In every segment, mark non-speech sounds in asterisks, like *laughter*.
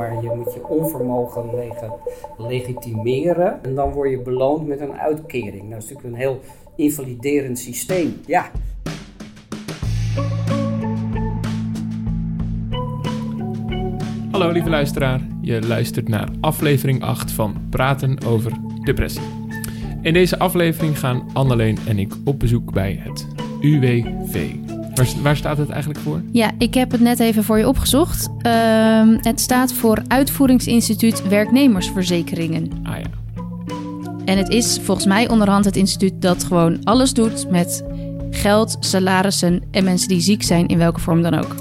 maar je moet je onvermogen leg- legitimeren. En dan word je beloond met een uitkering. Nou, dat is natuurlijk een heel invaliderend systeem. Ja. Hallo lieve luisteraar, je luistert naar aflevering 8 van Praten over Depressie. In deze aflevering gaan Anneleen en ik op bezoek bij het UWV. Waar, waar staat het eigenlijk voor? Ja, ik heb het net even voor je opgezocht. Ehm, het staat voor Uitvoeringsinstituut Werknemersverzekeringen. Ah ja, En het is volgens mij onderhand het instituut dat gewoon alles doet met geld, salarissen en mensen die ziek zijn, in welke vorm dan ook.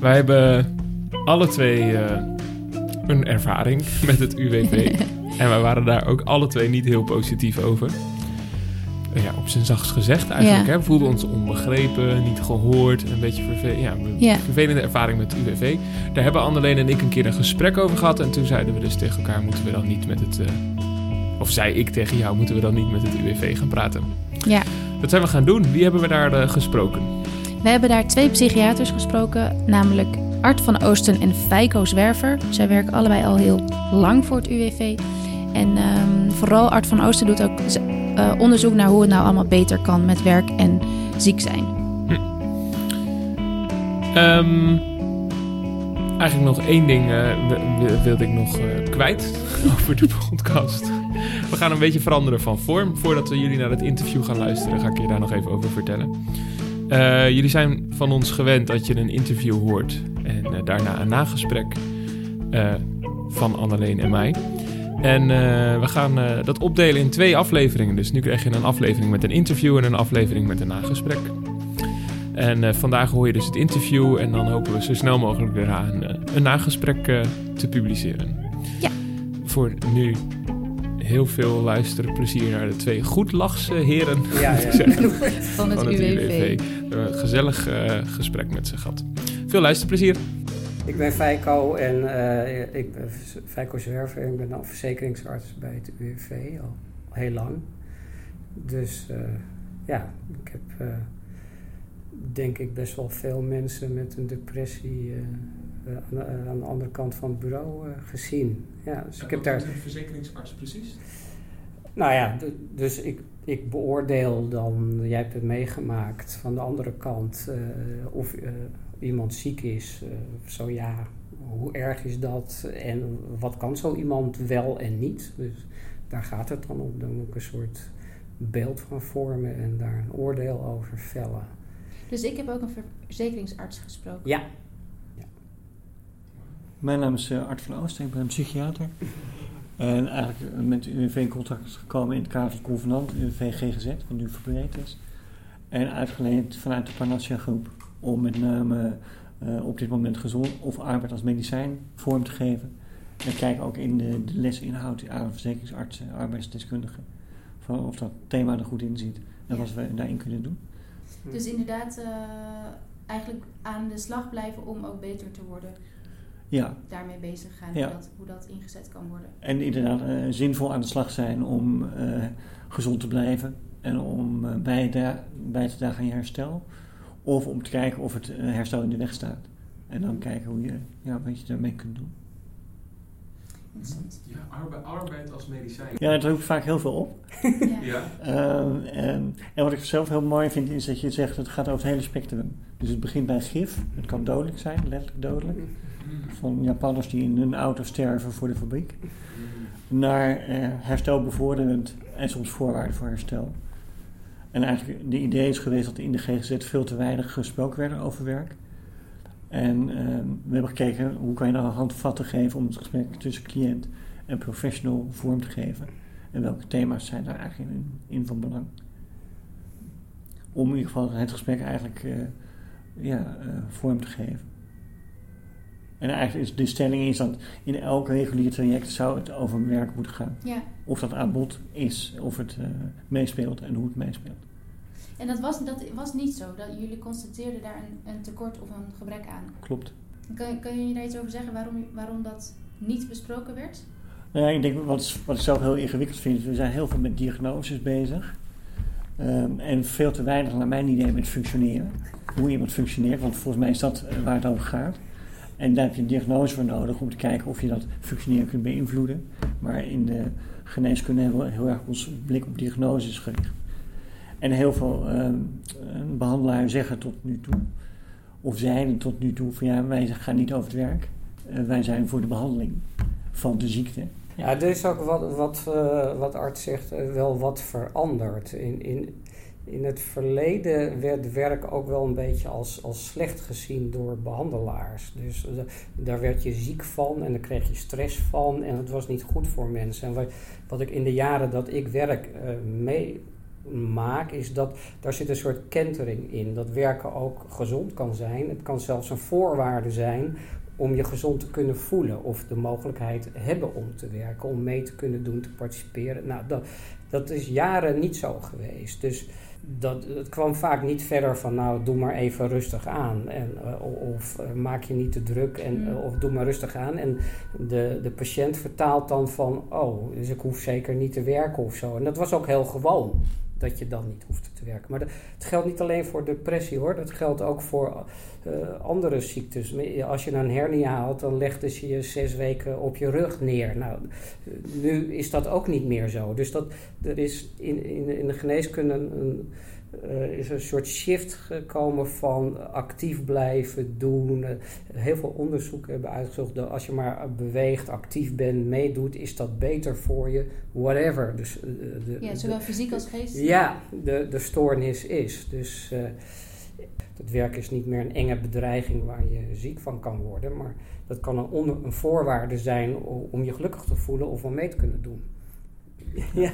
wij hebben alle twee eh, een ervaring met het UWV. *laughs* en wij waren daar ook alle twee niet heel positief over. Ja, op zijn zachtst gezegd eigenlijk. Ja. Hè? We voelden ons onbegrepen, niet gehoord. Een beetje verve ja, vervelende ervaring met het UWV. Daar hebben Anneleen en ik een keer een gesprek over gehad. En toen zeiden we dus tegen elkaar, moeten we dan niet met het... eh, of zei ik tegen jou, moeten we dan niet met het UWV gaan praten? Ja. Dat zijn we gaan doen. Wie hebben we daar eh, gesproken? We hebben daar twee psychiaters gesproken, namelijk Art van Oosten en Feiko Zwerver. Zij werken allebei al heel lang voor het UWV. En ehm, vooral Art van Oosten doet ook eh, onderzoek naar hoe het nou allemaal beter kan met werk en ziek zijn. Ehm, eigenlijk nog één ding eh, wi- wi- wilde ik nog eh, kwijt *laughs* over de podcast. We gaan een beetje veranderen van vorm. Voordat we jullie naar het interview gaan luisteren, ga ik je daar nog even over vertellen. Jullie zijn van ons gewend dat je een interview hoort en daarna een nagesprek van Anneleen en mij. En eh, we gaan eh, dat opdelen in twee afleveringen. Dus nu krijg je een aflevering met een interview en een aflevering met een nagesprek. En eh, vandaag hoor je dus het interview en dan hopen we zo snel mogelijk daarna een, een nagesprek te publiceren. Ja. Voor nu heel veel luisterplezier naar de twee goedlachse heren Ja, moet ik ja. zeggen, *laughs* Van het van het UWV. UWV. We hebben een gezellig gesprek met ze gehad. Veel luisterplezier. Ik ben Feiko en eh, ik ben Feiko Zwerver. Ik ben dan verzekeringsarts bij het UWV al heel lang. Dus eh, ja, ik heb eh, denk ik best wel veel mensen met een depressie aan, de- aan de andere kant van het bureau gezien. Ja, dus ik heb daar... een verzekeringsarts precies? Nou ja, dus ik, ik beoordeel dan, jij hebt het meegemaakt, van de andere kant of iemand ziek is. eh, zo ja, hoe erg is dat en wat kan zo iemand wel en niet. Dus daar gaat het dan om. Dan moet ik een soort beeld van vormen en daar een oordeel over vellen. Dus ik heb ook een verzekeringsarts gesproken. Ja, Mijn naam is eh, Art van Oosten, ik ben psychiater. En eigenlijk eh, met de UWV in contact gekomen in het kader van het convenant, UWV GGZ, wat nu verbreed is. En uitgeleend vanuit de Parnassia groep om met name eh, op dit moment gezond of arbeid als medicijn vorm te geven. En kijken ook in de, de lesinhoud aan verzekeringsartsen, arbeidsdeskundigen, van of dat thema er goed in zit en wat we daarin kunnen doen. Dus inderdaad, eh, eigenlijk aan de slag blijven om ook beter te worden. Ja, Daarmee bezig gaan, Ja. hoe, dat, hoe dat ingezet kan worden. En inderdaad eh, zinvol aan de slag zijn om eh, gezond te blijven en om bij, bij te dragen aan je herstel. Of om te kijken of het eh, herstel in de weg staat. En dan kijken hoe je, ja, wat je daarmee kunt doen. Ja, arbeid, arbeid als medicijn. Ja, het roept vaak heel veel op. *laughs* Ja. Ehm, en, en wat ik zelf heel mooi vind is dat je zegt het gaat over het hele spectrum. Dus het begint bij gif. Het kan dodelijk zijn, letterlijk dodelijk. Van Japanners die in hun auto sterven voor de fabriek. Naar eh, herstelbevorderend en soms voorwaarden voor herstel. En eigenlijk de idee is geweest dat in de GGZ veel te weinig gesproken werd over werk. En ehm, we hebben gekeken hoe kan je nou handvatten geven om het gesprek tussen cliënt en professional vorm te geven. En welke thema's zijn daar eigenlijk in, in van belang. Om in ieder geval het gesprek eigenlijk eh, ja, eh, vorm te geven. En eigenlijk is de stelling is dat in elk regulier traject zou het over werk moeten gaan. ja. Of dat aan bod is, of het eh, meespeelt en hoe het meespeelt. En dat was, dat was niet zo. Dat jullie constateerden daar een, een tekort of een gebrek aan. Klopt. Kan, kan je daar iets over zeggen waarom, waarom dat niet besproken werd? Nou ja, ik denk wat, wat ik zelf heel ingewikkeld vind, is we zijn heel veel met diagnoses bezig. Ehm, en veel te weinig, naar mijn idee, met functioneren. Hoe iemand functioneert, want volgens mij is dat eh, waar het over gaat. En daar heb je een diagnose voor nodig om te kijken of je dat functioneren kunt beïnvloeden. Maar in de geneeskunde hebben we heel erg ons blik op diagnoses gericht. En heel veel uh, behandelaren zeggen tot nu toe, of zeiden tot nu toe, van ja, wij gaan niet over het werk. Uh, wij zijn voor de behandeling van de ziekte. Ja, er is ook wat, wat, uh, wat arts zegt, wel wat veranderd. In, in, in het verleden werd werk ook wel een beetje als, als slecht gezien door behandelaars. Dus uh, daar werd je ziek van en daar kreeg je stress van en het was niet goed voor mensen. En wat, ik in de jaren dat ik werk meemaak, is dat daar zit een soort kentering in. Dat werken ook gezond kan zijn. Het kan zelfs een voorwaarde zijn om je gezond te kunnen voelen of de mogelijkheid hebben om te werken, om mee te kunnen doen, te participeren. Nou, dat, dat is jaren niet zo geweest. Dus dat, het kwam vaak niet verder van, nou, doe maar even rustig aan. En, uh, of uh, maak je niet te druk, en, uh, of doe maar rustig aan. En de, de patiënt vertaalt dan van, oh, dus ik hoef zeker niet te werken of zo. En dat was ook heel gewoon dat je dan niet hoeft te werken. Maar het geldt niet alleen voor depressie hoor, dat geldt ook voor uh, andere ziektes. Als je een hernia haalt, dan legden ze je zes weken op je rug neer. Nou, nu is dat ook niet meer zo. Dus dat, er is in, in, in de geneeskunde een, uh, is een soort shift gekomen van actief blijven doen. Uh, heel veel onderzoeken hebben uitgezocht dat als je maar beweegt, actief bent, meedoet, is dat beter voor je, whatever. Dus, uh, de, ja, zowel de, fysiek als geestelijk. Ja, de, de stoornis is. Dus het werk is niet meer een enge bedreiging waar je ziek van kan worden, maar dat kan een, onder, een voorwaarde zijn om je gelukkig te voelen of om mee te kunnen doen. Ja.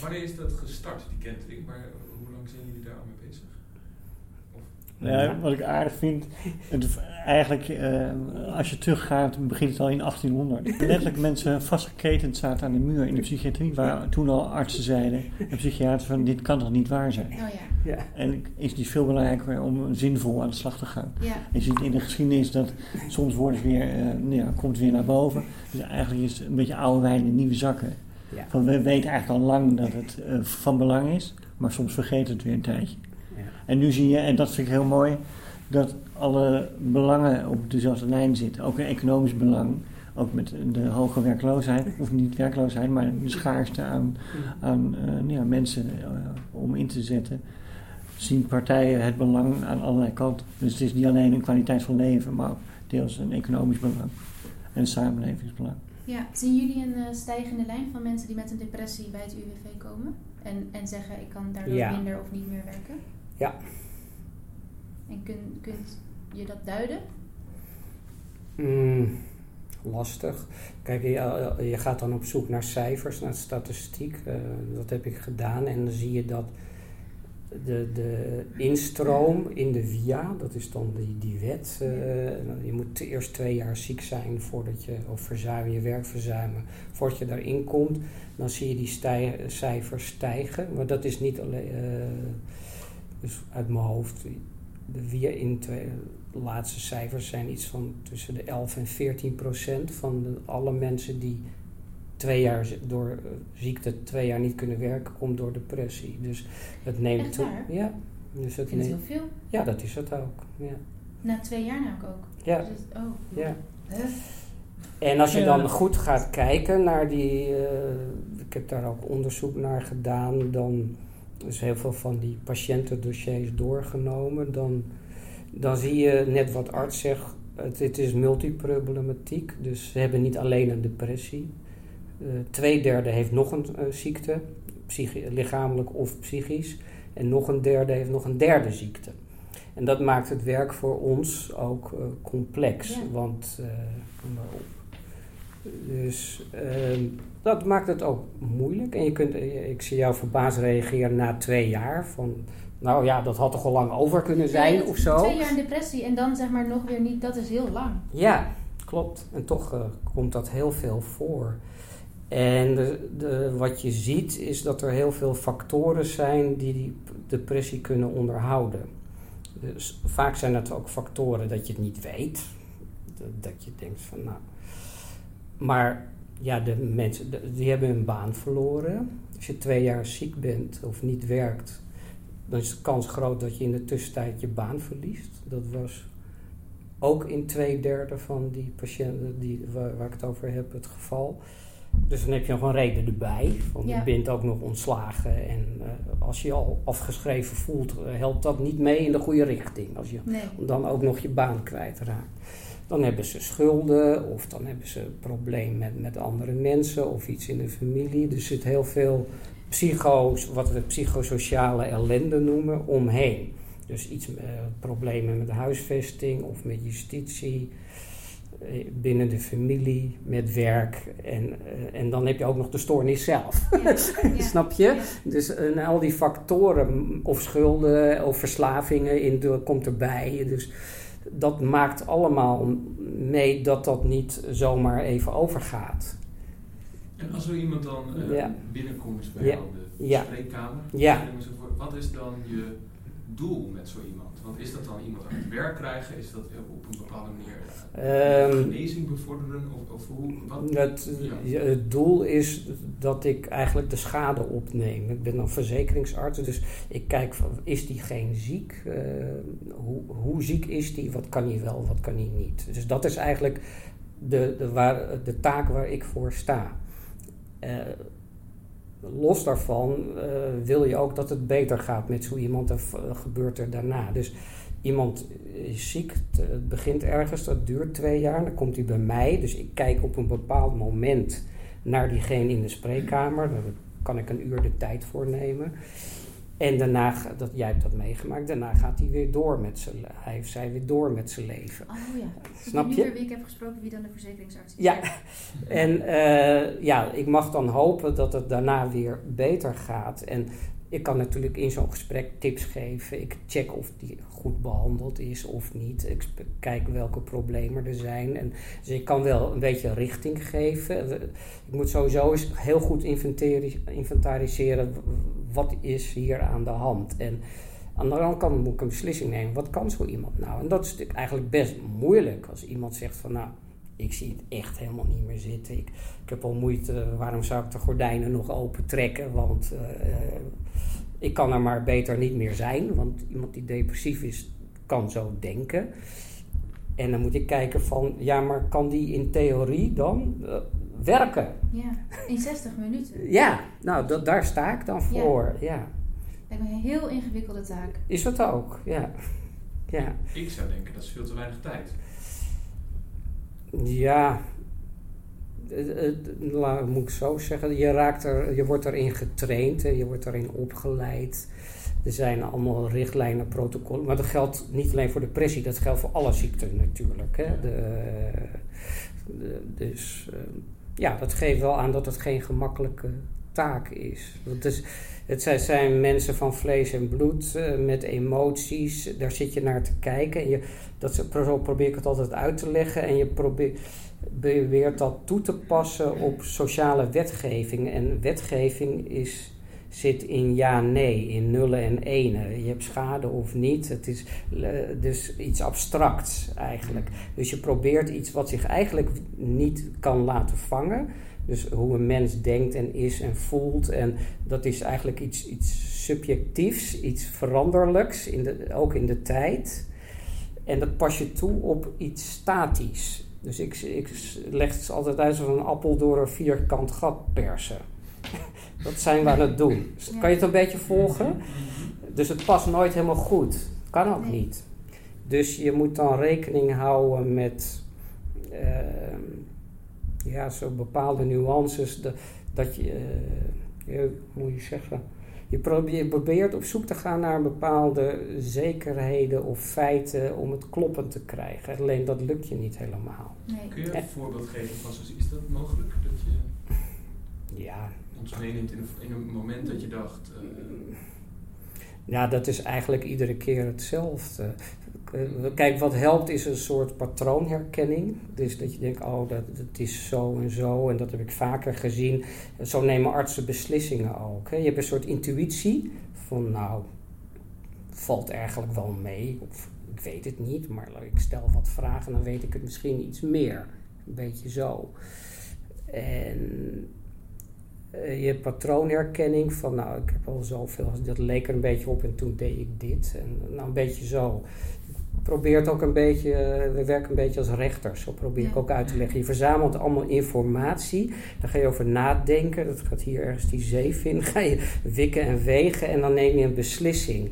Wanneer is dat gestart, die kentering? Waar, hoe lang zijn jullie daar al mee bezig? Ja, wat ik aardig vind, het, eigenlijk uh, als je teruggaat, begint het al in 1800. Letterlijk mensen vastgeketend zaten aan de muur in de psychiatrie, waar toen al artsen zeiden en psychiaters van dit kan toch niet waar zijn. Oh, ja. Ja. En is het veel belangrijker om zinvol aan de slag te gaan. Ja. Je ziet in de geschiedenis dat soms wordt het weer, uh, ja, komt het weer naar boven. Dus eigenlijk is het een beetje oude wijn in nieuwe zakken. Ja. Van, we weten eigenlijk al lang dat het uh, van belang is, maar soms vergeet het weer een tijdje. Ja. En nu zie je, en dat vind ik heel mooi, dat alle belangen op dezelfde lijn zitten. Ook een economisch belang, ook met de hoge werkloosheid, of niet werkloosheid, maar de schaarste aan, aan uh, ja, mensen uh, om in te zetten. Zien partijen het belang aan allerlei kanten. Dus het is niet alleen een kwaliteit van leven, maar ook deels een economisch belang en een samenlevingsbelang. Ja, zien jullie een uh, stijgende lijn van mensen die met een depressie bij het UWV komen? En, en zeggen ik kan daardoor Ja. minder of niet meer werken? Ja. En kun, kunt je dat duiden? Mm, lastig. Kijk, je, je gaat dan op zoek naar cijfers, naar statistiek. Uh, dat heb ik gedaan. En dan zie je dat de, de instroom in de VIA, dat is dan die, die wet. Uh, je moet eerst twee jaar ziek zijn voordat je, of verzuimen, je werk verzuimen, voordat je daarin komt. Dan zie je die cijfers stijgen. Maar dat is niet alleen, uh, dus uit mijn hoofd. De VIA in twee, de laatste cijfers zijn iets van tussen de 11 en 14 procent van de, alle mensen die twee jaar door uh, ziekte twee jaar niet kunnen werken, komt door depressie. Dus het neemt Echt toe. waar? Ja. Dus het neemt, heel veel. ja, dat is het ook. Ja. Na twee jaar namelijk ook. Ja. Dus het- oh. Ja. Huh? En als je Ja. dan goed gaat kijken naar die, uh, ik heb daar ook onderzoek naar gedaan, dan is heel veel van die patiëntendossiers doorgenomen, dan, dan zie je net wat arts zegt, het, het is multiproblematiek, dus ze hebben niet alleen een depressie. Uh, twee derde heeft nog een uh, ziekte, lichamelijk of psychisch, en nog een derde heeft nog een derde ziekte. En dat maakt het werk voor ons ook uh, complex. Ja. Want, uh, kom maar op. Dus uh, dat maakt het ook moeilijk. En je kunt, eh, ik zie jou verbaasd reageren na twee jaar. Van, nou ja, dat had toch al lang over kunnen zijn of zo. Twee jaar in depressie en dan zeg maar nog weer niet, dat is heel lang. Ja, klopt. En toch komt dat heel veel voor. En de, de, wat je ziet is dat er heel veel factoren zijn die die depressie kunnen onderhouden. Dus vaak zijn het ook factoren dat je het niet weet. Dat, je denkt van nou. Maar ja, de mensen die hebben hun baan verloren. Als je twee jaar ziek bent of niet werkt, dan is de kans groot dat je in de tussentijd je baan verliest. Dat was ook in twee derde van die patiënten die, waar, waar ik het over heb, het geval. Dus dan heb je nog een reden erbij. Want Ja. je bent ook nog ontslagen. En eh, als je je al afgeschreven voelt, eh, helpt dat niet mee in de goede richting. Als je Nee. dan ook nog je baan kwijtraakt. Dan hebben ze schulden of dan hebben ze een probleem met, met andere mensen of iets in de familie. Er zit heel veel psycho's, wat we psychosociale ellende noemen, omheen. Dus iets, eh, problemen met huisvesting of met justitie, binnen de familie, met werk. En, eh, en dan heb je ook nog de stoornis zelf. Ja. *laughs* Ja. Snap je? Ja. Dus en al die factoren, of schulden of verslavingen, in de, komt erbij. Dus dat maakt allemaal mee dat dat niet zomaar even overgaat. En als er iemand dan eh, Ja. binnenkomt bij Ja. jou de Ja. spreekkamer, wat is dan je doel met zo iemand? Want is dat dan iemand aan het werk krijgen? Is dat eh, op een bepaalde manier eh, Ehm, genezing bevorderen? Of, of hoe? Wat? Het, Ja. het doel is dat ik eigenlijk de schade opneem. Ik ben dan verzekeringsarts, dus ik kijk van is diegene ziek? Eh, hoe, hoe ziek is die? Wat kan hij wel, wat kan hij niet? Dus dat is eigenlijk de, de, waar, de taak waar ik voor sta. Eh, los daarvan eh, wil je ook dat het beter gaat met zo iemand en v- gebeurt er daarna. Dus iemand is ziek, het, het begint ergens, dat duurt twee jaar, dan komt hij bij mij. Dus ik kijk op een bepaald moment naar diegene in de spreekkamer. Daar kan ik een uur de tijd voor nemen. En daarna, dat, jij hebt dat meegemaakt, daarna gaat hij weer door met zijn, hij of zij weer door met zijn leven. Oh ja. Snap je? wie ik heb gesproken, wie dan de verzekeringsarts is. Ja, en eh, ja, ik mag dan hopen dat het daarna weer beter gaat. En ik kan natuurlijk in zo'n gesprek tips geven. Ik check of die goed behandeld is of niet. Ik kijk welke problemen er zijn. En, dus ik kan wel een beetje richting geven. Ik moet sowieso eens heel goed inventari- inventariseren. Wat is hier aan de hand? En aan de andere kant moet ik een beslissing nemen. Wat kan zo iemand nou? En dat is natuurlijk eigenlijk best moeilijk als iemand zegt van nou ik zie het echt helemaal niet meer zitten. Ik, ik heb al moeite, waarom zou ik de gordijnen nog open trekken? Want eh, ik kan er maar beter niet meer zijn. Want iemand die depressief is, kan zo denken. En dan moet ik kijken van, ja, maar kan die in theorie dan eh, werken? Ja, in 60 minuten. Ja, nou, dat, daar sta ik dan Ja. voor. Ja. Lijkt me een heel ingewikkelde taak. Is dat ook? Ja. Ja. Ik zou denken, dat is veel te weinig tijd. Ja, het- het- laat moet ik zo zeggen. Je, raakt er, je wordt erin getraind en je wordt erin opgeleid. Er zijn allemaal richtlijnen, protocollen. Maar dat geldt niet alleen voor depressie, dat geldt voor alle ziekten natuurlijk. Hè? De, de- dus eh, ja, dat geeft wel aan dat het geen gemakkelijke taak is. Want het, het zijn, mensen van vlees en bloed eh, met emoties. Daar zit je naar te kijken. En je, dat, zo probeer ik het altijd uit te leggen. En je probeert dat toe te passen op sociale wetgeving. En wetgeving is, zit in ja-nee, in nullen en enen. Je hebt schade of niet. Het is eh, dus iets abstracts eigenlijk. Dus je probeert iets wat zich eigenlijk niet kan laten vangen. Dus hoe een mens denkt en is en voelt. En dat is eigenlijk iets, iets subjectiefs, iets veranderlijks, in de, ook in de tijd. En dat pas je toe op iets statisch. Dus ik, ik leg het altijd uit zoals een appel door een vierkant gat persen. *laughs* Dat zijn we aan het doen. Dus. Kan je het een beetje volgen? Dus het past nooit helemaal goed. Kan ook Nee. niet. Dus je moet dan rekening houden met ehm, ja, zo bepaalde nuances. Dat, dat je, eh, moet je zeggen, je probeert, op zoek te gaan naar bepaalde zekerheden of feiten om het kloppend te krijgen. Alleen dat lukt je niet helemaal. Nee. Kun je Eh. een voorbeeld geven van zoiets? Is dat mogelijk? Dat je Ja, ons in een, moment dat je dacht... eh, Ja, dat is eigenlijk iedere keer hetzelfde. Eh, Kijk, wat helpt is een soort patroonherkenning. Dus dat je denkt, oh, dat, dat is zo en zo en dat heb ik vaker gezien. Zo nemen artsen beslissingen ook. Hè. Je hebt een soort intuïtie van, nou, valt eigenlijk wel mee. Of ik weet het niet, maar ik stel wat vragen, dan weet ik het misschien iets meer. Een beetje zo. En je hebt patroonherkenning van, nou, ik heb al zoveel, dat leek er een beetje op en toen deed ik dit. En nou, een beetje zo. probeer het ook een beetje, we werken een beetje als rechters, zo probeer ik ook uit te leggen. Je verzamelt allemaal informatie, daar ga je over nadenken, dat gaat hier ergens die zeef in, *laughs* ga je wikken en wegen en dan neem je een beslissing.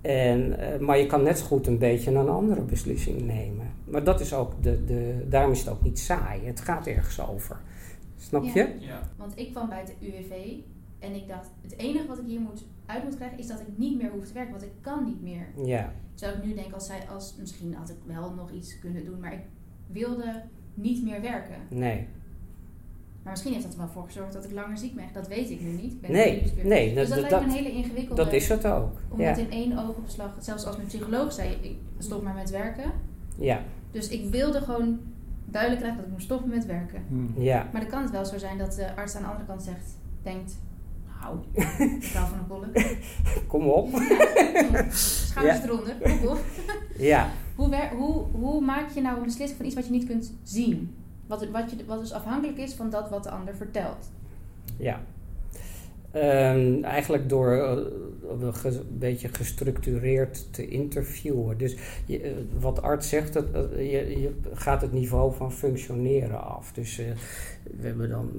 En, eh, maar je kan net zo goed een beetje een andere beslissing nemen. Maar dat is ook, de, de, daarom is het ook niet saai, het gaat ergens over. Snap Ja. je? Ja. Want ik kwam bij de UWV en ik dacht, het enige wat ik hier moet, uit moet krijgen is dat ik niet meer hoef te werken, want ik kan niet meer. Ja, Terwijl ik nu denk, als zij, als, misschien had ik wel nog iets kunnen doen, maar ik wilde niet meer werken. nee. Maar misschien heeft dat er wel voor gezorgd dat ik langer ziek ben. Dat weet ik nu niet. Ben Nee, nieuwsgierig. nee, Dus dat, dat, dat, lijkt me een hele ingewikkelde... dat is het ook. Om Ja, het in één oogopslag... Zelfs als mijn psycholoog zei, ik stop maar met werken. ja, Dus ik wilde gewoon duidelijk krijgen dat ik moet stoppen met werken. Hm. ja. Maar dan kan het wel zo zijn dat de arts aan de andere kant zegt... Denkt, nou, *laughs* ik hou van een bolle. *laughs* Kom op. Schouders eronder, kom op. *laughs* Ja, Hoe, wer- hoe, hoe maak je nou een beslissing van iets wat je niet kunt zien? Wat, wat, je, wat dus afhankelijk is van dat wat de ander vertelt. ja. Ehm, eigenlijk door eh, een beetje gestructureerd te interviewen. Dus eh, wat arts zegt, dat, je, je gaat het niveau van functioneren af. Dus eh, we hebben dan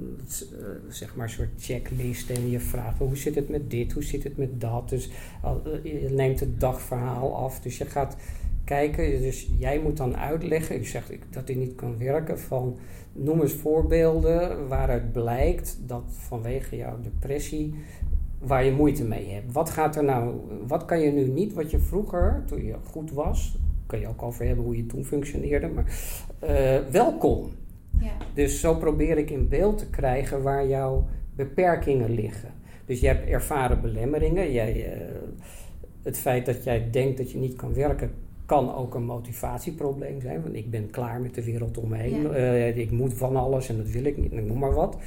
zeg maar een soort checklist en je vraagt hoe zit het met dit, hoe zit het met dat. Dus je neemt het dagverhaal af. Dus je gaat kijken, dus jij moet dan uitleggen, je zegt ik- dat dit niet kan werken, van noem eens voorbeelden waaruit blijkt dat vanwege jouw depressie waar je moeite mee hebt. Wat gaat er nou, wat kan je nu niet wat je vroeger, toen je goed was, kan je ook over hebben hoe je toen functioneerde, maar eh, wel kon. Ja. Dus zo probeer ik in beeld te krijgen waar jouw beperkingen liggen. Dus je hebt ervaren belemmeringen. Jij, eh, het feit dat jij denkt dat je niet kan werken, kan ook een motivatieprobleem zijn. Want ik ben klaar met de wereld om me heen. Ja. Eh, ik moet van alles en dat wil ik niet. Ik noem maar wat.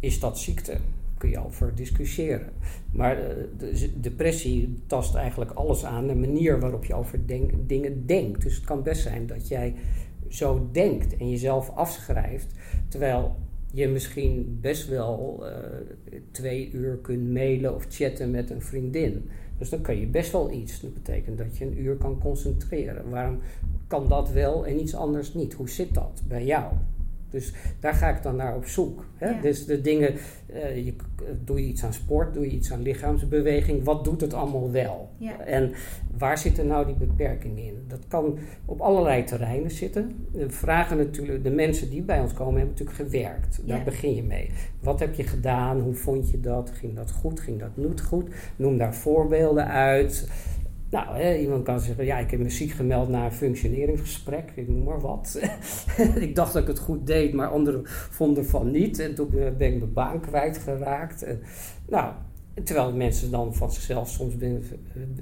Is dat ziekte? Kun je over discussiëren. Maar eh, de depressie tast eigenlijk alles aan. De manier waarop je over denk- dingen denkt. Dus het kan best zijn dat jij zo denkt en jezelf afschrijft. Terwijl je misschien best wel eh, twee uur kunt mailen of chatten met een vriendin. Dus dan kan je best wel iets. Dat betekent dat je een uur kan concentreren. Waarom kan dat wel en iets anders niet? Hoe zit dat bij jou? Dus daar ga ik dan naar op zoek. Hè? Ja. Dus de dingen, eh, je, doe je iets aan sport, doe je iets aan lichaamsbeweging, wat doet het allemaal wel? Ja. En waar zitten nou die beperkingen in? Dat kan op allerlei terreinen zitten. We vragen natuurlijk, de mensen die bij ons komen hebben natuurlijk gewerkt. Daar Ja. begin je mee. Wat heb je gedaan? Hoe vond je dat? Ging dat goed? Ging dat niet goed? Noem daar voorbeelden uit. Nou, iemand kan zeggen, ja, ik heb me ziek gemeld na een functioneringsgesprek, ik noem maar wat. *laughs* ik dacht dat ik het goed deed, maar anderen vonden van niet. En toen eh, ben ik mijn baan kwijtgeraakt. Nou, terwijl mensen dan van zichzelf soms ben-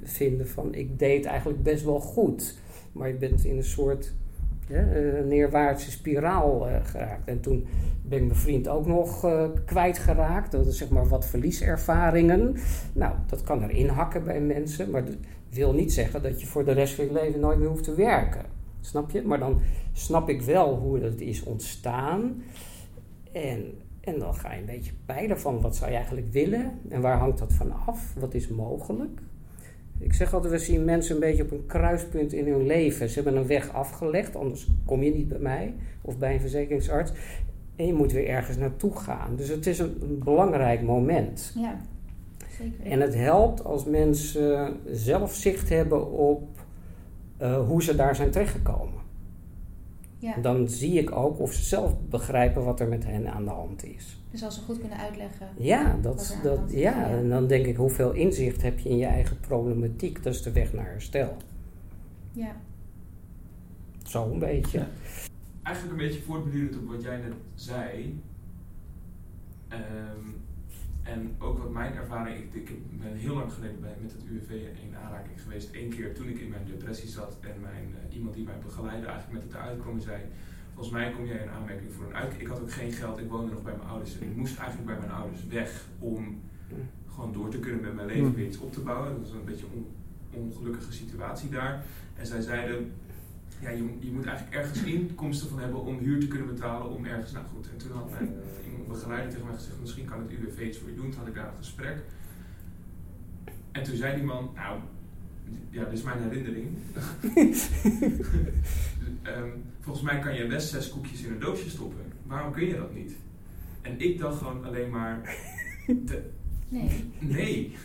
vinden van, ik deed eigenlijk best wel goed. Maar je bent in een soort eh, neerwaartse spiraal eh, geraakt. En toen ben ik mijn vriend ook nog eh, kwijtgeraakt. Dat is zeg maar wat verlieservaringen. Nou, dat kan erin hakken bij mensen, maar dat wil niet zeggen dat je voor de rest van je leven nooit meer hoeft te werken. Snap je? Maar dan snap ik wel hoe dat is ontstaan. En, en dan ga je een beetje peilen van wat zou je eigenlijk willen en waar hangt dat van af? Wat is mogelijk? Ik zeg altijd, we zien mensen een beetje op een kruispunt in hun leven. Ze hebben een weg afgelegd, anders kom je niet bij mij of bij een verzekeringsarts. En je moet weer ergens naartoe gaan. Dus het is een, een belangrijk moment. Ja, zeker. En het helpt als mensen zelf zicht hebben op eh, hoe ze daar zijn terechtgekomen. Ja. Dan zie ik ook of ze zelf begrijpen wat er met hen aan de hand is. Dus als ze goed kunnen uitleggen. Ja, Wat dat, er aan dat, de hand is, ja, ja. en dan denk ik hoeveel inzicht heb je in je eigen problematiek. Dat is de weg naar herstel. Ja. Zo een beetje. Ja. Eigenlijk een beetje voortbedurend op wat jij net zei. Ehm, en ook wat mijn ervaring, ik, ik ben heel lang geleden bij, met het UWV in aanraking geweest. Eén keer toen ik in mijn depressie zat en mijn, eh, iemand die mij begeleidde eigenlijk met het eruit kwam en zei... Volgens mij kom jij in aanmerking voor een uit. Ik had ook geen geld, ik woonde nog bij mijn ouders. En ik moest eigenlijk bij mijn ouders weg om gewoon door te kunnen met mijn leven Hmm. weer iets op te bouwen. Dat was een beetje een on, ongelukkige situatie daar. En zij zeiden, ja, je, je moet eigenlijk ergens inkomsten van hebben om huur te kunnen betalen om ergens, nou goed. En toen had mijn begeleider tegen mij gezegd, misschien kan het UWV iets voor je doen. Toen had ik daar een gesprek. En toen zei die man, nou, ja, dit is mijn herinnering. *laughs* Ehm, volgens mij kan je best zes koekjes in een doosje stoppen. Waarom kun je dat niet? En ik dacht gewoon alleen maar. de- Nee. nee,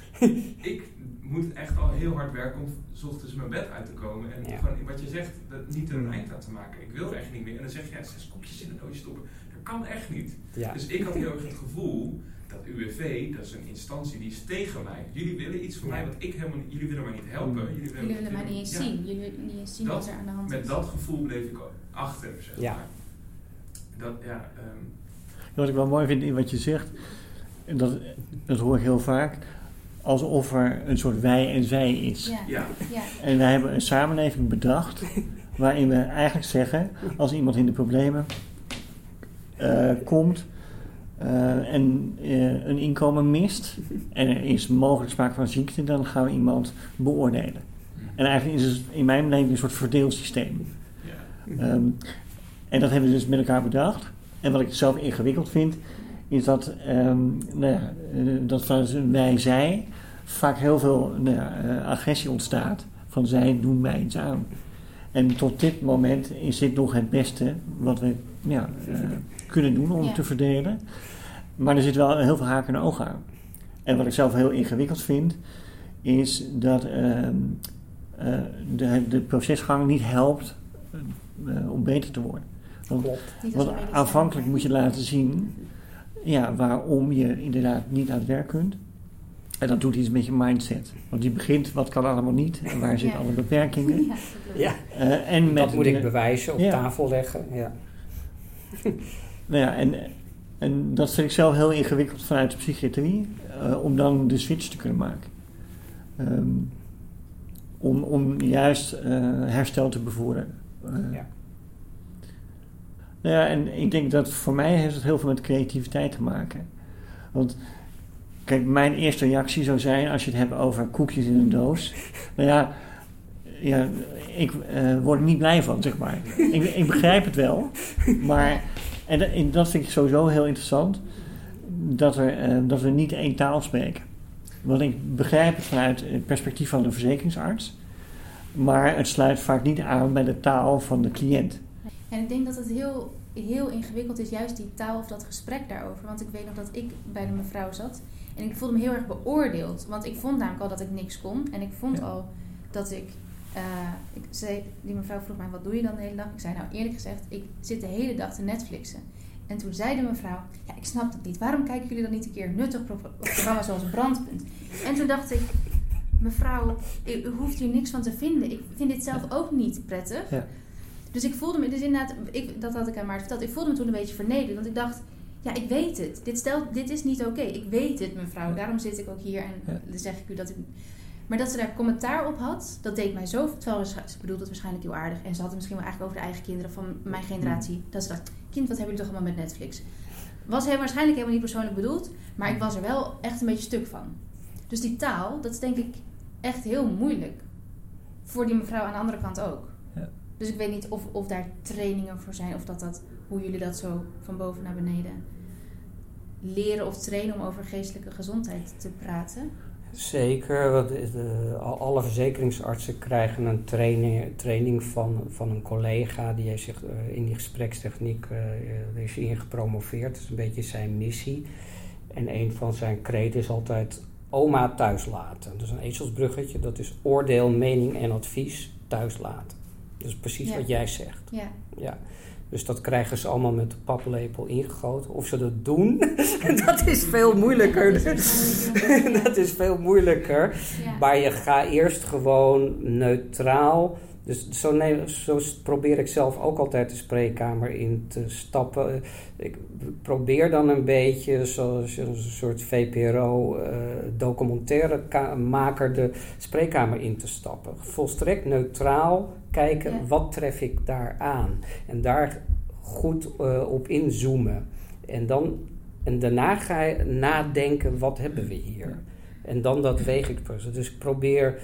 ik moet echt al heel hard werken om s ochtends mijn bed uit te komen. En Ja. gewoon wat je zegt, dat niet een eind aan te maken. Ik wil echt niet meer. En dan zeg je, ja, zes koekjes in een doosje stoppen. Dat kan echt niet. Ja. Dus ik had heel erg het gevoel dat UWV, dat is een instantie die is tegen mij. Jullie willen iets van Ja. mij wat ik helemaal niet, jullie willen mij niet helpen. Jullie willen, Jullie willen mij niet eens Ja. zien. Jullie willen niet eens zien Dat- wat er aan de hand Met is. dat gevoel bleef ik achter, zeg Ja. maar. Dat, ja, ehm, Wat ik wel mooi vind in wat je zegt, dat, dat hoor ik heel vaak, alsof er een soort wij en zij is. Ja. ja. Ja. En wij hebben een samenleving bedacht waarin we eigenlijk zeggen, als iemand in de problemen eh, komt eh, en eh, een inkomen mist en er is mogelijk sprake van ziekte, dan gaan we iemand beoordelen. En eigenlijk is het in mijn beleving een soort verdeelsysteem. ja. Ehm, en dat hebben we dus met elkaar bedacht. En wat ik zelf ingewikkeld vind, is dat, ehm, nou ja, eh, dat vanuit een wij-zij vaak heel veel nou ja, eh, agressie ontstaat. Van zij doen mij iets aan. En tot dit moment is dit nog het beste wat we ja, eh, kunnen doen om te verdelen. Maar er zit wel heel veel haken en ogen aan. En wat ik zelf heel ingewikkeld vind, is dat ehm, eh, de, de procesgang niet helpt om beter te worden. Want, want aanvankelijk moet je laten zien ja, waarom je inderdaad niet aan het werk kunt. En dat doet iets met je mindset. Want die begint, wat kan allemaal niet en waar zitten Ja. alle beperkingen. Ja, Eh, en met dat moet de- ik bewijzen, op Ja. tafel leggen. Ja. *laughs* Nou ja, en, en dat vind ik zelf heel ingewikkeld vanuit de psychiatrie, eh, om dan de switch te kunnen maken. Ehm, om, om juist eh, herstel te bevorderen. Ja. Nou ja, en ik denk dat voor mij heeft het heel veel met creativiteit te maken. Want kijk, mijn eerste reactie zou zijn als je het hebt over koekjes in een doos. Nou ja, ja ik eh, word er niet blij van, zeg maar. ik, ik begrijp het wel, maar en, dat- en dat vind ik sowieso heel interessant, dat, er, eh, dat we niet één taal spreken. Want ik begrijp het vanuit het perspectief van de verzekeringsarts, maar het sluit vaak niet aan bij de taal van de cliënt. En ik denk dat het heel, heel ingewikkeld is, juist die taal of dat gesprek daarover. Want ik weet nog dat ik bij de mevrouw zat en ik voelde me heel erg beoordeeld. Want ik vond namelijk al dat ik niks kon. En ik vond Ja. al dat ik, eh, ik zei, die mevrouw vroeg mij, wat doe je dan de hele dag? Ik zei, nou eerlijk gezegd, ik zit de hele dag te Netflixen. En toen zei de mevrouw, ja, ik snap het niet. Waarom kijken jullie dan niet een keer een nuttig pro- programma zoals Brandpunt? En toen dacht ik, mevrouw, u, u hoeft hier niks van te vinden. Ik vind dit zelf ook niet prettig. Ja. Dus ik voelde me, dus inderdaad, ik, dat had ik aan Maarten verteld. Ik voelde me toen een beetje vernederd. Want ik dacht, ja, ik weet het. Dit, stelt, dit is niet oké. Ik weet het, mevrouw. Daarom zit ik ook hier en dan zeg ik u dat ik... Maar dat ze daar commentaar op had, dat deed mij zo... Terwijl ze ze bedoelde het waarschijnlijk heel aardig. En ze had het misschien wel eigenlijk over de eigen kinderen van mijn generatie. Dat ze dacht, kind, wat hebben jullie toch allemaal met Netflix? Was heel waarschijnlijk helemaal niet persoonlijk bedoeld. Maar ik was er wel echt een beetje stuk van. Dus die taal, dat is denk ik echt heel moeilijk. Voor die mevrouw aan de andere kant ook. Dus ik weet niet of, of daar trainingen voor zijn. Of dat dat, hoe jullie dat zo van boven naar beneden leren of trainen om over geestelijke gezondheid te praten. Zeker, want de, al- alle verzekeringsartsen krijgen een training, training van, van een collega die heeft zich eh, in die gesprekstechniek eh, is in gepromoveerd. Dat is een beetje zijn missie. En een van zijn kreten is altijd oma thuis laten. Dus een ezelsbruggetje, dat is oordeel, mening en advies thuis laten. Dat is precies Ja. wat jij zegt. Ja, Ja. Dus dat krijgen ze allemaal met de paplepel ingegoten. Of ze dat doen, *laughs* dat is veel moeilijker. dat is veel moeilijker. *laughs* Maar je gaat eerst gewoon neutraal. Dus zo, neem, zo probeer ik zelf ook altijd de spreekkamer in te stappen. Ik probeer dan een beetje zoals een soort VPRO-documentairemaker de spreekkamer in te stappen. Volstrekt neutraal kijken, Ja. wat tref ik daar aan? En daar goed eh, op inzoomen. En, dan, en daarna ga je nadenken, wat hebben we hier? En dan dat weeg ik. Dus ik probeer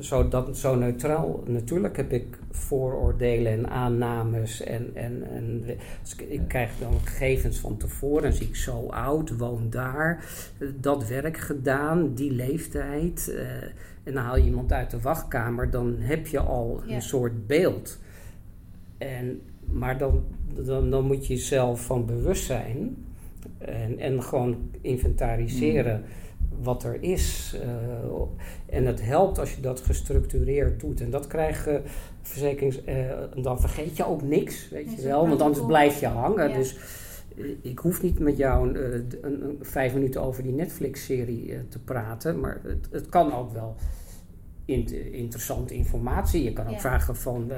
zo, dat, zo neutraal. Natuurlijk heb ik vooroordelen en aannames. En, en, en dus ik, ik krijg dan gegevens van tevoren. En zie ik zo oud, woon daar, dat werk gedaan, die leeftijd. eh, en dan haal je iemand uit de wachtkamer, dan heb je al Ja. een soort beeld. En, maar dan, dan, dan moet je jezelf van bewust zijn. En, en gewoon inventariseren wat er is. eh, en het helpt als je dat gestructureerd doet. En dat krijgen verzekerings... eh, dan vergeet je ook niks, weet je wel. Want anders blijf je hangen. Ja. Dus eh, ik hoef niet met jou een, een, een vijf minuten over die Netflix-serie te praten. Maar het, het kan ook wel int- interessante informatie. Je kan ook Ja. vragen van eh,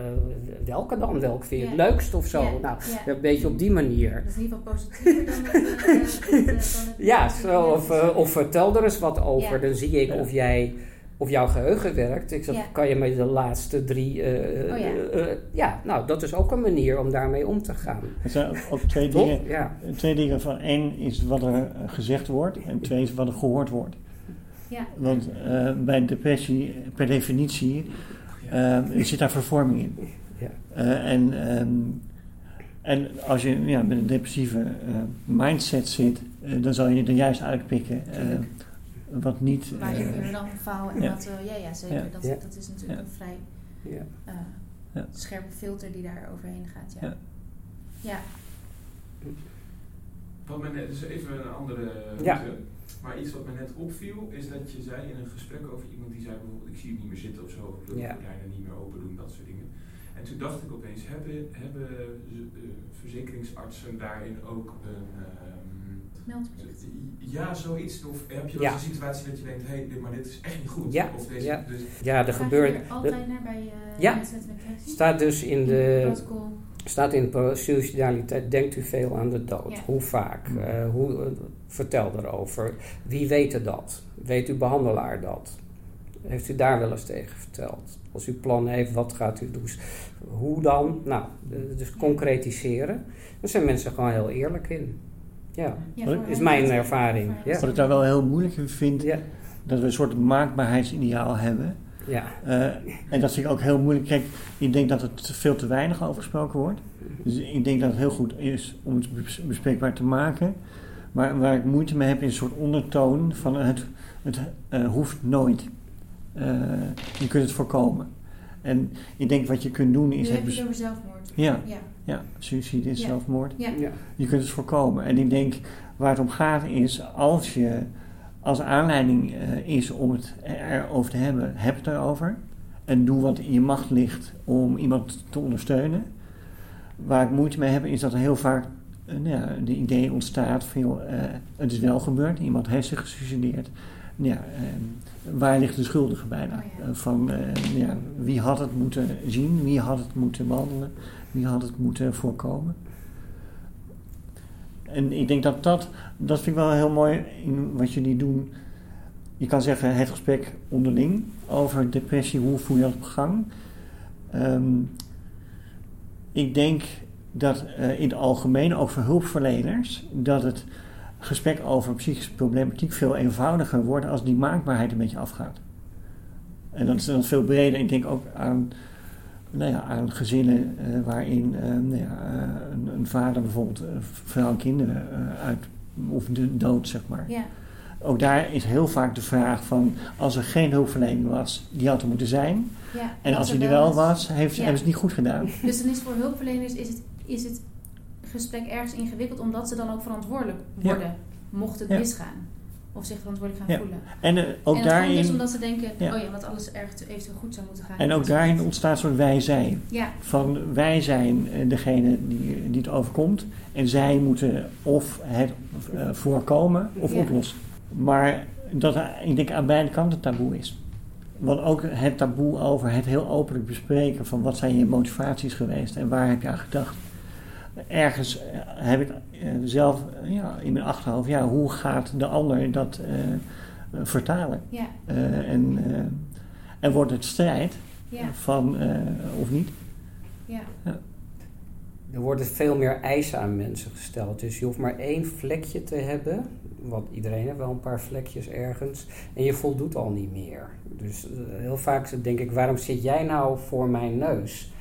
welke dan? Welke vind je het Ja. leukst of zo? Ja, Nou, ja. een beetje op die manier. Dat is in ieder geval positiever dan het, eh, dan het, eh, *laughs* Ja, zo, of, of vertel er eens wat over. Ja. Dan zie ik of jij of jouw geheugen werkt. Ik zeg, Ja. kan je met de laatste drie... eh, Oh ja. ja, nou, dat is ook een manier om daarmee om te gaan. Er zijn ook- ook twee dingen. Ja. Twee dingen van één is wat er gezegd wordt en twee is wat er gehoord wordt. Ja. Want eh, bij depressie, per definitie, eh, zit daar vervorming in. Ja. Eh, en, ehm, en als je ja, met een depressieve eh, mindset zit, dan zal je er juist uitpikken eh, wat niet. Waar je weer dan faal en ja. wat... ja, ja, zeker. Ja. Dat, Ja. dat is natuurlijk Ja. een vrij eh, scherpe filter die daar overheen gaat. Ja. Ja. Ja. Wat me net, dus even een andere Ja. route. Maar iets wat me net opviel, is dat je zei in een gesprek over iemand die zei bijvoorbeeld, ik zie het niet meer zitten of zo, of ik wil Ja. de gordijnen niet meer open doen, dat soort dingen. En toen dacht ik opeens, hebben, hebben eh, verzekeringsartsen daarin ook een, ehm, Meldplicht. ja, zoiets, of heb je wel Ja. een situatie dat je denkt, hé, dit, maar dit is echt niet goed. Ja, Of deze, ja. dus, Ja, er je gebeurt... er altijd naar bij eh Ja. mensen met depressie? staat dus in In de... protocol. Staat in de suicidaliteit, denkt u veel aan de dood? Ja. Hoe vaak? Eh, hoe, eh, vertel erover. Wie weet er dat? Weet uw behandelaar dat? Heeft u daar wel eens tegen verteld? Als u plannen heeft, wat gaat u doen? Hoe dan? Nou, dus concretiseren. Daar zijn mensen gewoon heel eerlijk in. Ja, voor is mijn ervaring, ja. Wat ik daar wel heel moeilijk in vind, ja, dat we een soort maakbaarheidsideaal hebben. Ja. Eh, en dat vind ik ook heel moeilijk. Kijk, ik denk dat het veel te weinig over gesproken wordt. Dus ik denk dat het heel goed is om het bes- bespreekbaar te maken. Maar waar ik moeite mee heb is een soort ondertoon van het, het eh, hoeft nooit. Eh, je kunt het voorkomen. En ik denk wat je kunt doen Nu is heb je het over zelfmoord. Ja, Ja. ja, suïcide is Ja. zelfmoord. Ja. ja. Je kunt het voorkomen. En ik denk waar het om gaat is als je als aanleiding eh, is om het erover te hebben, heb het erover. En doe wat in je macht ligt om iemand te ondersteunen. Waar ik moeite mee heb is dat er heel vaak eh, nou ja, de idee ontstaat veel, eh, het is wel gebeurd, iemand heeft zich gesuicideerd. Ja, eh, waar ligt de schuldige bijna? Oh van eh, ja, wie had het moeten zien, wie had het moeten behandelen, wie had het moeten voorkomen. En ik denk dat dat, dat vind ik wel heel mooi in wat jullie doen. Je kan zeggen het gesprek onderling over depressie, hoe voel je dat op gang. Ehm, ik denk dat eh, in het algemeen, ook voor hulpverleners, dat het gesprek over psychische problematiek veel eenvoudiger wordt als die maakbaarheid een beetje afgaat. En dat is dan veel breder. Ik denk ook aan, nou ja, aan gezinnen eh, waarin eh, nou ja, eh, een, een vader bijvoorbeeld vrouw en kinderen uit of de dood, zeg maar. Ja. Ook daar is heel vaak de vraag van als er geen hulpverlening was, die had er moeten zijn. Ja. En als die er wel was, heeft, hebben ze het niet goed gedaan. *laughs* Dus dan is voor hulpverleners is het, is het gesprek ergens ingewikkeld omdat ze dan ook verantwoordelijk worden, mocht het misgaan. Of zich verantwoordelijk gaan Ja. voelen. En eh, ook en daarin, omdat ze denken, Ja. oh ja, wat alles erg eventueel goed zou moeten gaan. en ook daarin ontstaat zo'n wij-zij. Ja, Van wij zijn eh, degene die, die het overkomt. En zij moeten of het eh, voorkomen of oplossen. Maar dat ik denk aan beide kanten taboe is. Want ook het taboe over het heel openlijk bespreken van wat zijn je motivaties geweest en waar heb je aan gedacht. Ergens heb ik zelf eh, ja, in mijn achterhoofd, ja, hoe gaat de ander dat eh, eh, vertalen? ja, Eh, en, eh, en wordt het strijd ja, van eh, of niet? ja. Er worden veel meer eisen aan mensen gesteld. Dus je hoeft maar één vlekje te hebben Want iedereen heeft wel een paar vlekjes ergens. En je voldoet al niet meer. Dus eh, heel vaak denk ik, waarom zit jij nou voor mijn neus?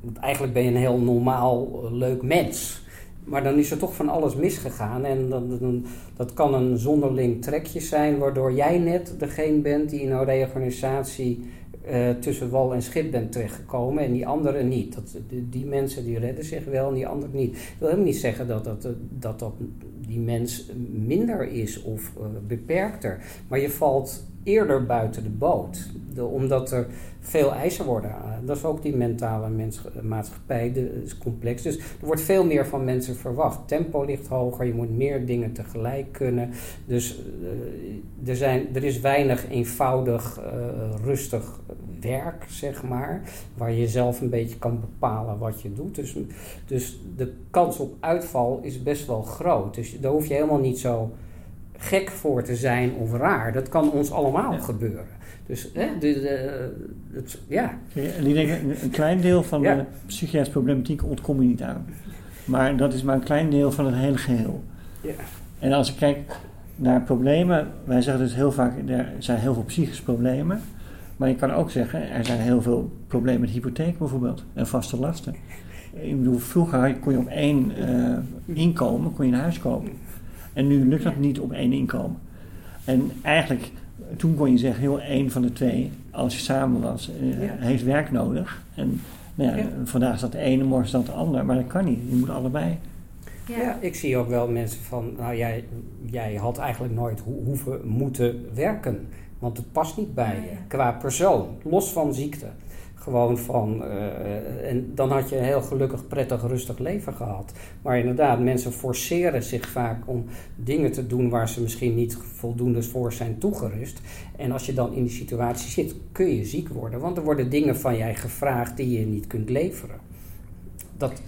Want eigenlijk ben je een heel normaal, eh, leuk mens. Maar dan is er toch van alles misgegaan. En dan, dat kan een zonderling trekje zijn, waardoor jij net degene bent die in een reorganisatie uh, tussen wal en schip bent terechtgekomen en die anderen niet. Dat, die, mensen die redden zich wel en die anderen niet. Ik wil helemaal niet zeggen dat, dat, dat, dat die mens minder is of uh, beperkter. Maar je valt eerder buiten de boot. De, omdat er veel eisen worden aan. Dat is ook die mentale mens, maatschappij, de, is complex. Dus er wordt veel meer van mensen verwacht. Tempo ligt hoger, je moet meer dingen tegelijk kunnen. Dus er, zijn, er is weinig eenvoudig, rustig werk, zeg maar. Waar je zelf een beetje kan bepalen wat je doet. Dus, dus de kans op uitval is best wel groot. Dus daar hoef je helemaal niet zo gek voor te zijn of raar. Dat kan ons allemaal ja. gebeuren. Dus hè, de, de, het, ja. En ik denk, een klein deel van ja. de psychiatrische problematiek ontkom je niet aan. Maar dat is maar een klein deel van het hele geheel. Ja. En als ik kijk naar problemen, wij zeggen dus heel vaak, er zijn heel veel psychische problemen. Maar je kan ook zeggen, er zijn heel veel problemen met hypotheek bijvoorbeeld en vaste lasten. Ik bedoel, vroeger kon je op één uh, inkomen kon je een huis kopen. En nu lukt dat niet op één inkomen. En eigenlijk, toen kon je zeggen, heel één van de twee, als je samen was, uh, ja. heeft werk nodig. En nou ja, ja. vandaag is dat de ene, morgen is dat de ander. Maar dat kan niet, je moet allebei. Ja. ja. ik zie ook wel mensen van, nou jij, jij had eigenlijk nooit ho hoeven moeten werken. Want het past niet bij je, qua persoon, los van ziekte. Gewoon van, uh, en dan had je een heel gelukkig, prettig, rustig leven gehad. Maar inderdaad, mensen forceren zich vaak om dingen te doen waar ze misschien niet voldoende voor zijn toegerust. En als je dan in die situatie zit, kun je ziek worden. Want er worden dingen van jij gevraagd die je niet kunt leveren. Dat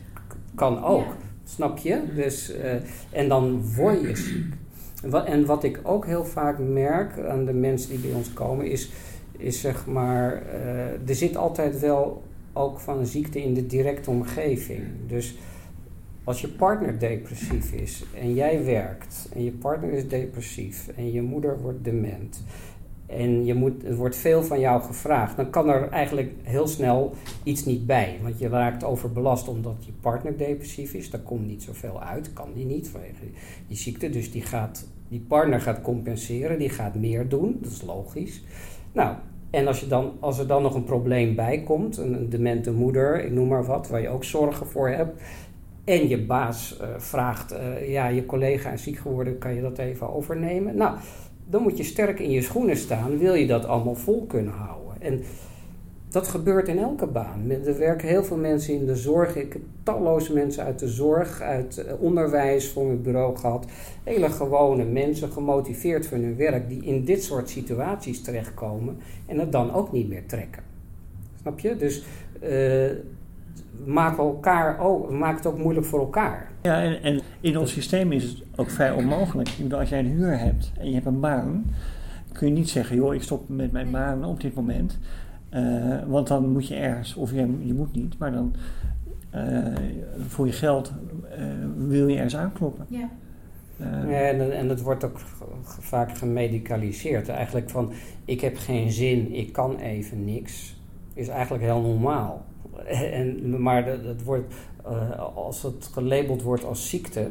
kan ook, ja. snap je? Dus, uh, en dan word je ziek. En wat ik ook heel vaak merk aan de mensen die bij ons komen, is, is zeg maar, uh, er zit altijd wel ook van een ziekte in de directe omgeving. Dus als je partner depressief is en jij werkt en je partner is depressief en je moeder wordt dement en je moet, er wordt veel van jou gevraagd, dan kan er eigenlijk heel snel iets niet bij. Want je raakt overbelast omdat je partner depressief is. Daar komt niet zoveel uit, kan die niet vanwege die ziekte. Dus die, gaat, die partner gaat compenseren, die gaat meer doen, dat is logisch. Nou, en als, je dan, als er dan nog een probleem bij komt, een, demente moeder, ik noem maar wat, waar je ook zorgen voor hebt. En je baas uh, vraagt, uh, ja, je collega is ziek geworden, kan je dat even overnemen? Nou, dan moet je sterk in je schoenen staan, wil je dat allemaal vol kunnen houden. En dat gebeurt in elke baan. Er werken heel veel mensen in de zorg. Ik heb talloze mensen uit de zorg, uit onderwijs voor mijn bureau gehad. Hele gewone mensen, gemotiveerd voor hun werk, die in dit soort situaties terechtkomen en het dan ook niet meer trekken. Snap je? Dus uh, maken elkaar ook, maken het ook moeilijk voor elkaar. Ja, en, en, in ons systeem is het ook vrij onmogelijk. Ik bedoel, als jij een huur hebt en je hebt een baan, kun je niet zeggen, joh, ik stop met mijn baan op dit moment. Uh, want dan moet je ergens, of je, je moet niet, maar dan uh, voor je geld uh, wil je ergens aankloppen. Ja. ja en, en het wordt ook vaak gemedicaliseerd. Eigenlijk van, ik heb geen zin, ik kan even niks. Is eigenlijk heel normaal. En, maar dat, wordt, als het gelabeld wordt als ziekte,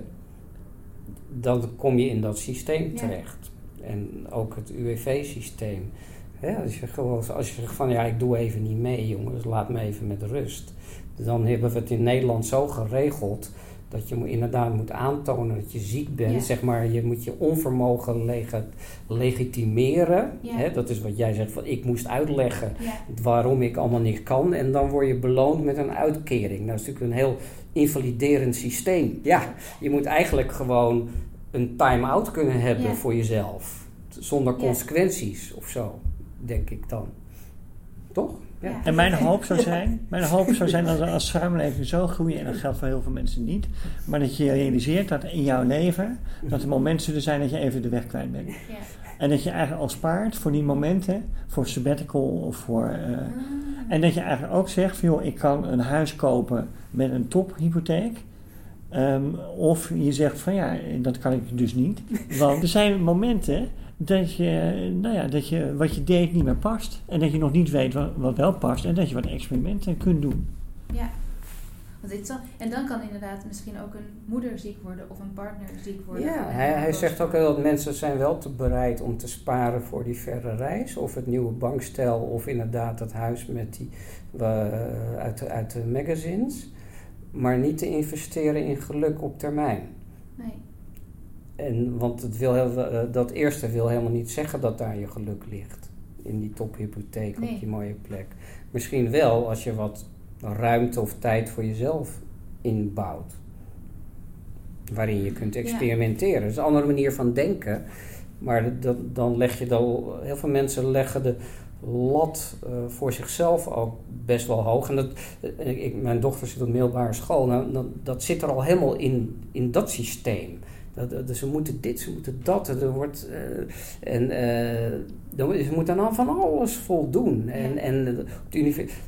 dan kom je in dat systeem terecht. Ja. En ook het UWV-systeem. Ja, als, je gewoon, als je zegt van ja, ik doe even niet mee, jongens, laat me even met rust. Dan hebben we het in Nederland zo geregeld dat je inderdaad moet aantonen dat je ziek bent. Ja. Zeg maar, je moet je onvermogen leg legitimeren. Ja. Hè, dat is wat jij zegt, van ik moest uitleggen ja. waarom ik allemaal niet kan. En dan word je beloond met een uitkering. Nou, dat is natuurlijk een heel invaliderend systeem. Ja, je moet eigenlijk gewoon een time-out kunnen hebben voor jezelf. Zonder consequenties of zo denk ik dan. Toch? Ja. En mijn hoop zou zijn, mijn hoop zou zijn dat we als samenleving zo groeien, en dat geldt voor heel veel mensen niet, maar dat je realiseert dat in jouw leven, dat er momenten zullen zijn dat je even de weg kwijt bent. Ja. En dat je eigenlijk al spaart voor die momenten, voor sabbatical of voor... Uh, ah. En dat je eigenlijk ook zegt van joh, ik kan een huis kopen met een tophypotheek, Ehm, of je zegt van ja, dat kan ik dus niet. Want er zijn momenten dat je, nou ja, dat je wat je deed niet meer past. En dat je nog niet weet wat, wat wel past. En dat je wat experimenten kunt doen. Ja. Want dit zal, en dan kan inderdaad misschien ook een moeder ziek worden of een partner ziek worden. Ja, hij, hij zegt ook wel dat mensen zijn wel te bereid om te sparen voor die verre reis. Of het nieuwe bankstel of inderdaad het huis met die, uh, uit, uit de magazines. Maar niet te investeren in geluk op termijn. Nee. En, want het wil heel, uh, dat eerste wil helemaal niet zeggen dat daar je geluk ligt. In die tophypotheek Nee. op die mooie plek. Misschien wel als je wat ruimte of tijd voor jezelf inbouwt. Waarin je kunt experimenteren. Dat is een andere manier van denken. Maar dat, dan leg je dan... Heel veel mensen leggen de lat eh, voor zichzelf ook best wel hoog. En dat, eh, ik, mijn dochter zit op middelbare school. Nou, dat, dat zit er al helemaal in, in dat systeem. Dat, dat, ze moeten dit, ze moeten dat. Er wordt, eh, en eh, dan, ze moeten dan van alles voldoen. En, en op de universiteit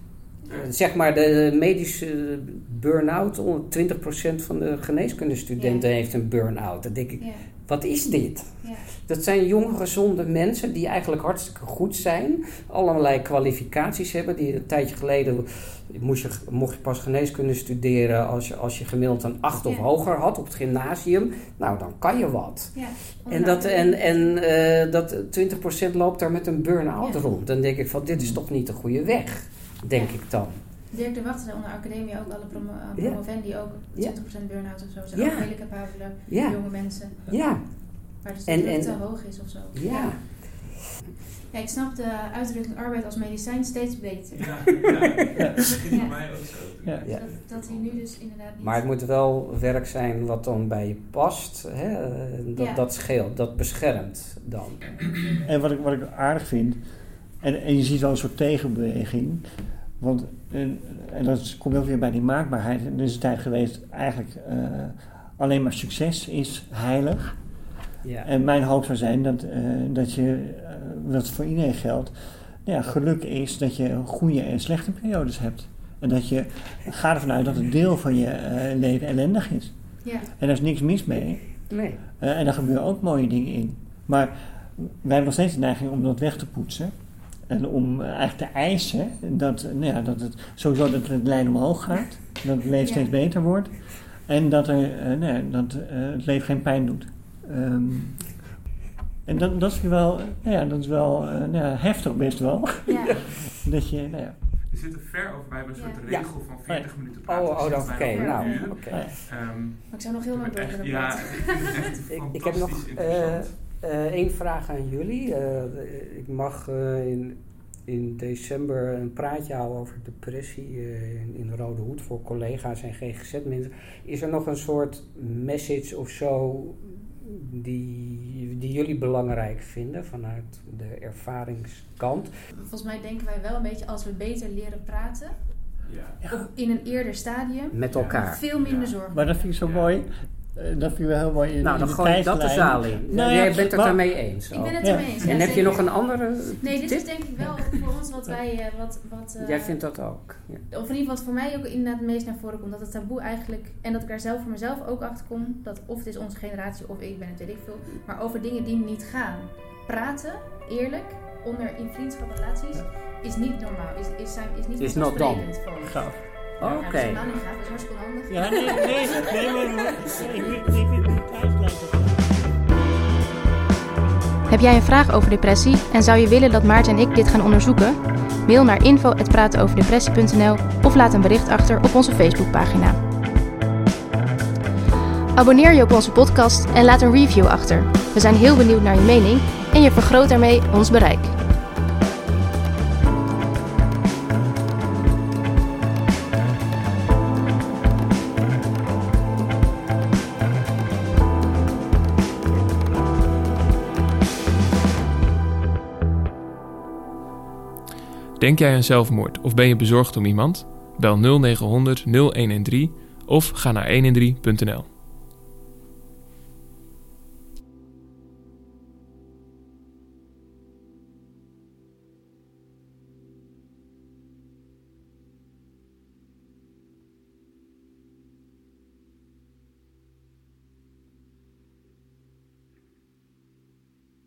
zeg maar de medische burn-out, 20% van de geneeskundestudenten Ja. heeft een burn-out. Dan denk ik. Wat is dit? Ja. Dat zijn jonge, gezonde mensen die eigenlijk hartstikke goed zijn. Allerlei kwalificaties hebben. Die een tijdje geleden moest je, mocht je pas geneeskunde studeren als je, als je gemiddeld een 8 of hoger had op het gymnasium. Nou, dan kan je wat. Ja. En, dat, en, en eh, dat 20% loopt daar met een burn-out rond. Dan denk ik van, dit is toch niet de goede weg, denk ik dan. Dirk de Wachter onder academie ook alle promo eh, Ja. promovendi ook 20% burn-out of zo. Ze zijn Ja. ook hele capabele Ja. jonge mensen. Ja, Waar En- de druk en- te hoog is of zo. ja. Ja, ik snap de uitdrukking arbeid als medicijn steeds beter. Ja, ja. *laughs* dat begint Ja. voor mij ook zo. Ja. Ja. Dat, dat hij nu dus inderdaad niet... Maar het moet wel werk zijn wat dan bij je past. Hè? Eh, Dat, Ja. dat scheelt, dat beschermt dan. En wat ik, wat ik aardig vind, en, en je ziet wel een soort tegenbeweging. Want, en, en dat komt ook weer bij die maakbaarheid. Er is een tijd geweest, eigenlijk eh, alleen maar succes is heilig. Ja. En mijn hoop zou zijn dat, eh, dat je, eh, dat voor iedereen geldt, ja, geluk is dat je goede en slechte periodes hebt. En dat je gaat ervan uit dat een deel van je eh, leven ellendig is. Ja, En daar is niks mis mee. Nee. Eh, en daar gebeuren ook mooie dingen in. Maar wij hebben nog steeds de neiging om dat weg te poetsen. En om eh, eigenlijk te eisen dat, eh, nou ja, dat het sowieso dat het lijn omhoog gaat. Dat het leven Ja. steeds beter wordt. En dat, er, eh, nou ja, dat eh, het leven geen pijn doet. Ehm, en dat, dat is wel, nou ja, dat is wel eh, nou ja, heftig best wel. ja. *laughs* dat je, nou ja, We zitten ver over. Wij hebben een soort Ja. regel van 40 minuten praten. Oh, We oh dat- oké. nou, oké. eh, Ehm, Maar ik zou nog heel lang door willen ja, praten. ik vind het echt Ik, ik heb nog eh, interessant. eh, vraag aan jullie. Eh, ik mag eh, in, in december een praatje houden over depressie eh, in, in de Rode Hoed voor collega's en GGZ-mensen. Is er nog een soort message of zo die, die jullie belangrijk vinden vanuit de ervaringskant? Volgens mij denken wij wel een beetje als we beter leren praten, ja. of in een eerder stadium, Met elkaar. veel minder Ja. zorgen. maar dat vind ik zo Ja. mooi. Eh, dat vind ik wel heel mooi. In, Nou, in dan de gooi ik dat de zaal in. Nou ja, Jij bent het daarmee eens. Ik ben het Ja. ermee eens. En ja, heb je nog een andere Nee, dit tip? is denk ik wel voor ons wat wij... eh, wat, wat, eh, Jij vindt dat ook. Ja. Of in ieder geval wat voor mij ook inderdaad het meest naar voren komt. Dat het taboe eigenlijk... En dat ik daar zelf voor mezelf ook achter kom. Dat of het is onze generatie of ik ben het, weet ik veel. Maar over dingen die niet gaan. Praten, eerlijk, onder in vriendschapsrelaties... Is niet normaal. Is, is, zijn, is niet Is not ons. Gaaf. Oké. Dat is hartstikke handig. Ja, nee, nee, ik. Heb jij een vraag over depressie en zou je willen dat Maarten en ik dit gaan onderzoeken? Mail naar info@pratenoverdepressie.nl of laat een bericht achter op onze Facebookpagina. Abonneer je op onze podcast en laat een review achter. We zijn heel benieuwd naar je mening en je vergroot daarmee ons bereik. Denk jij aan zelfmoord of ben je bezorgd om iemand? Bel 0900 0113 of ga naar 113.nl.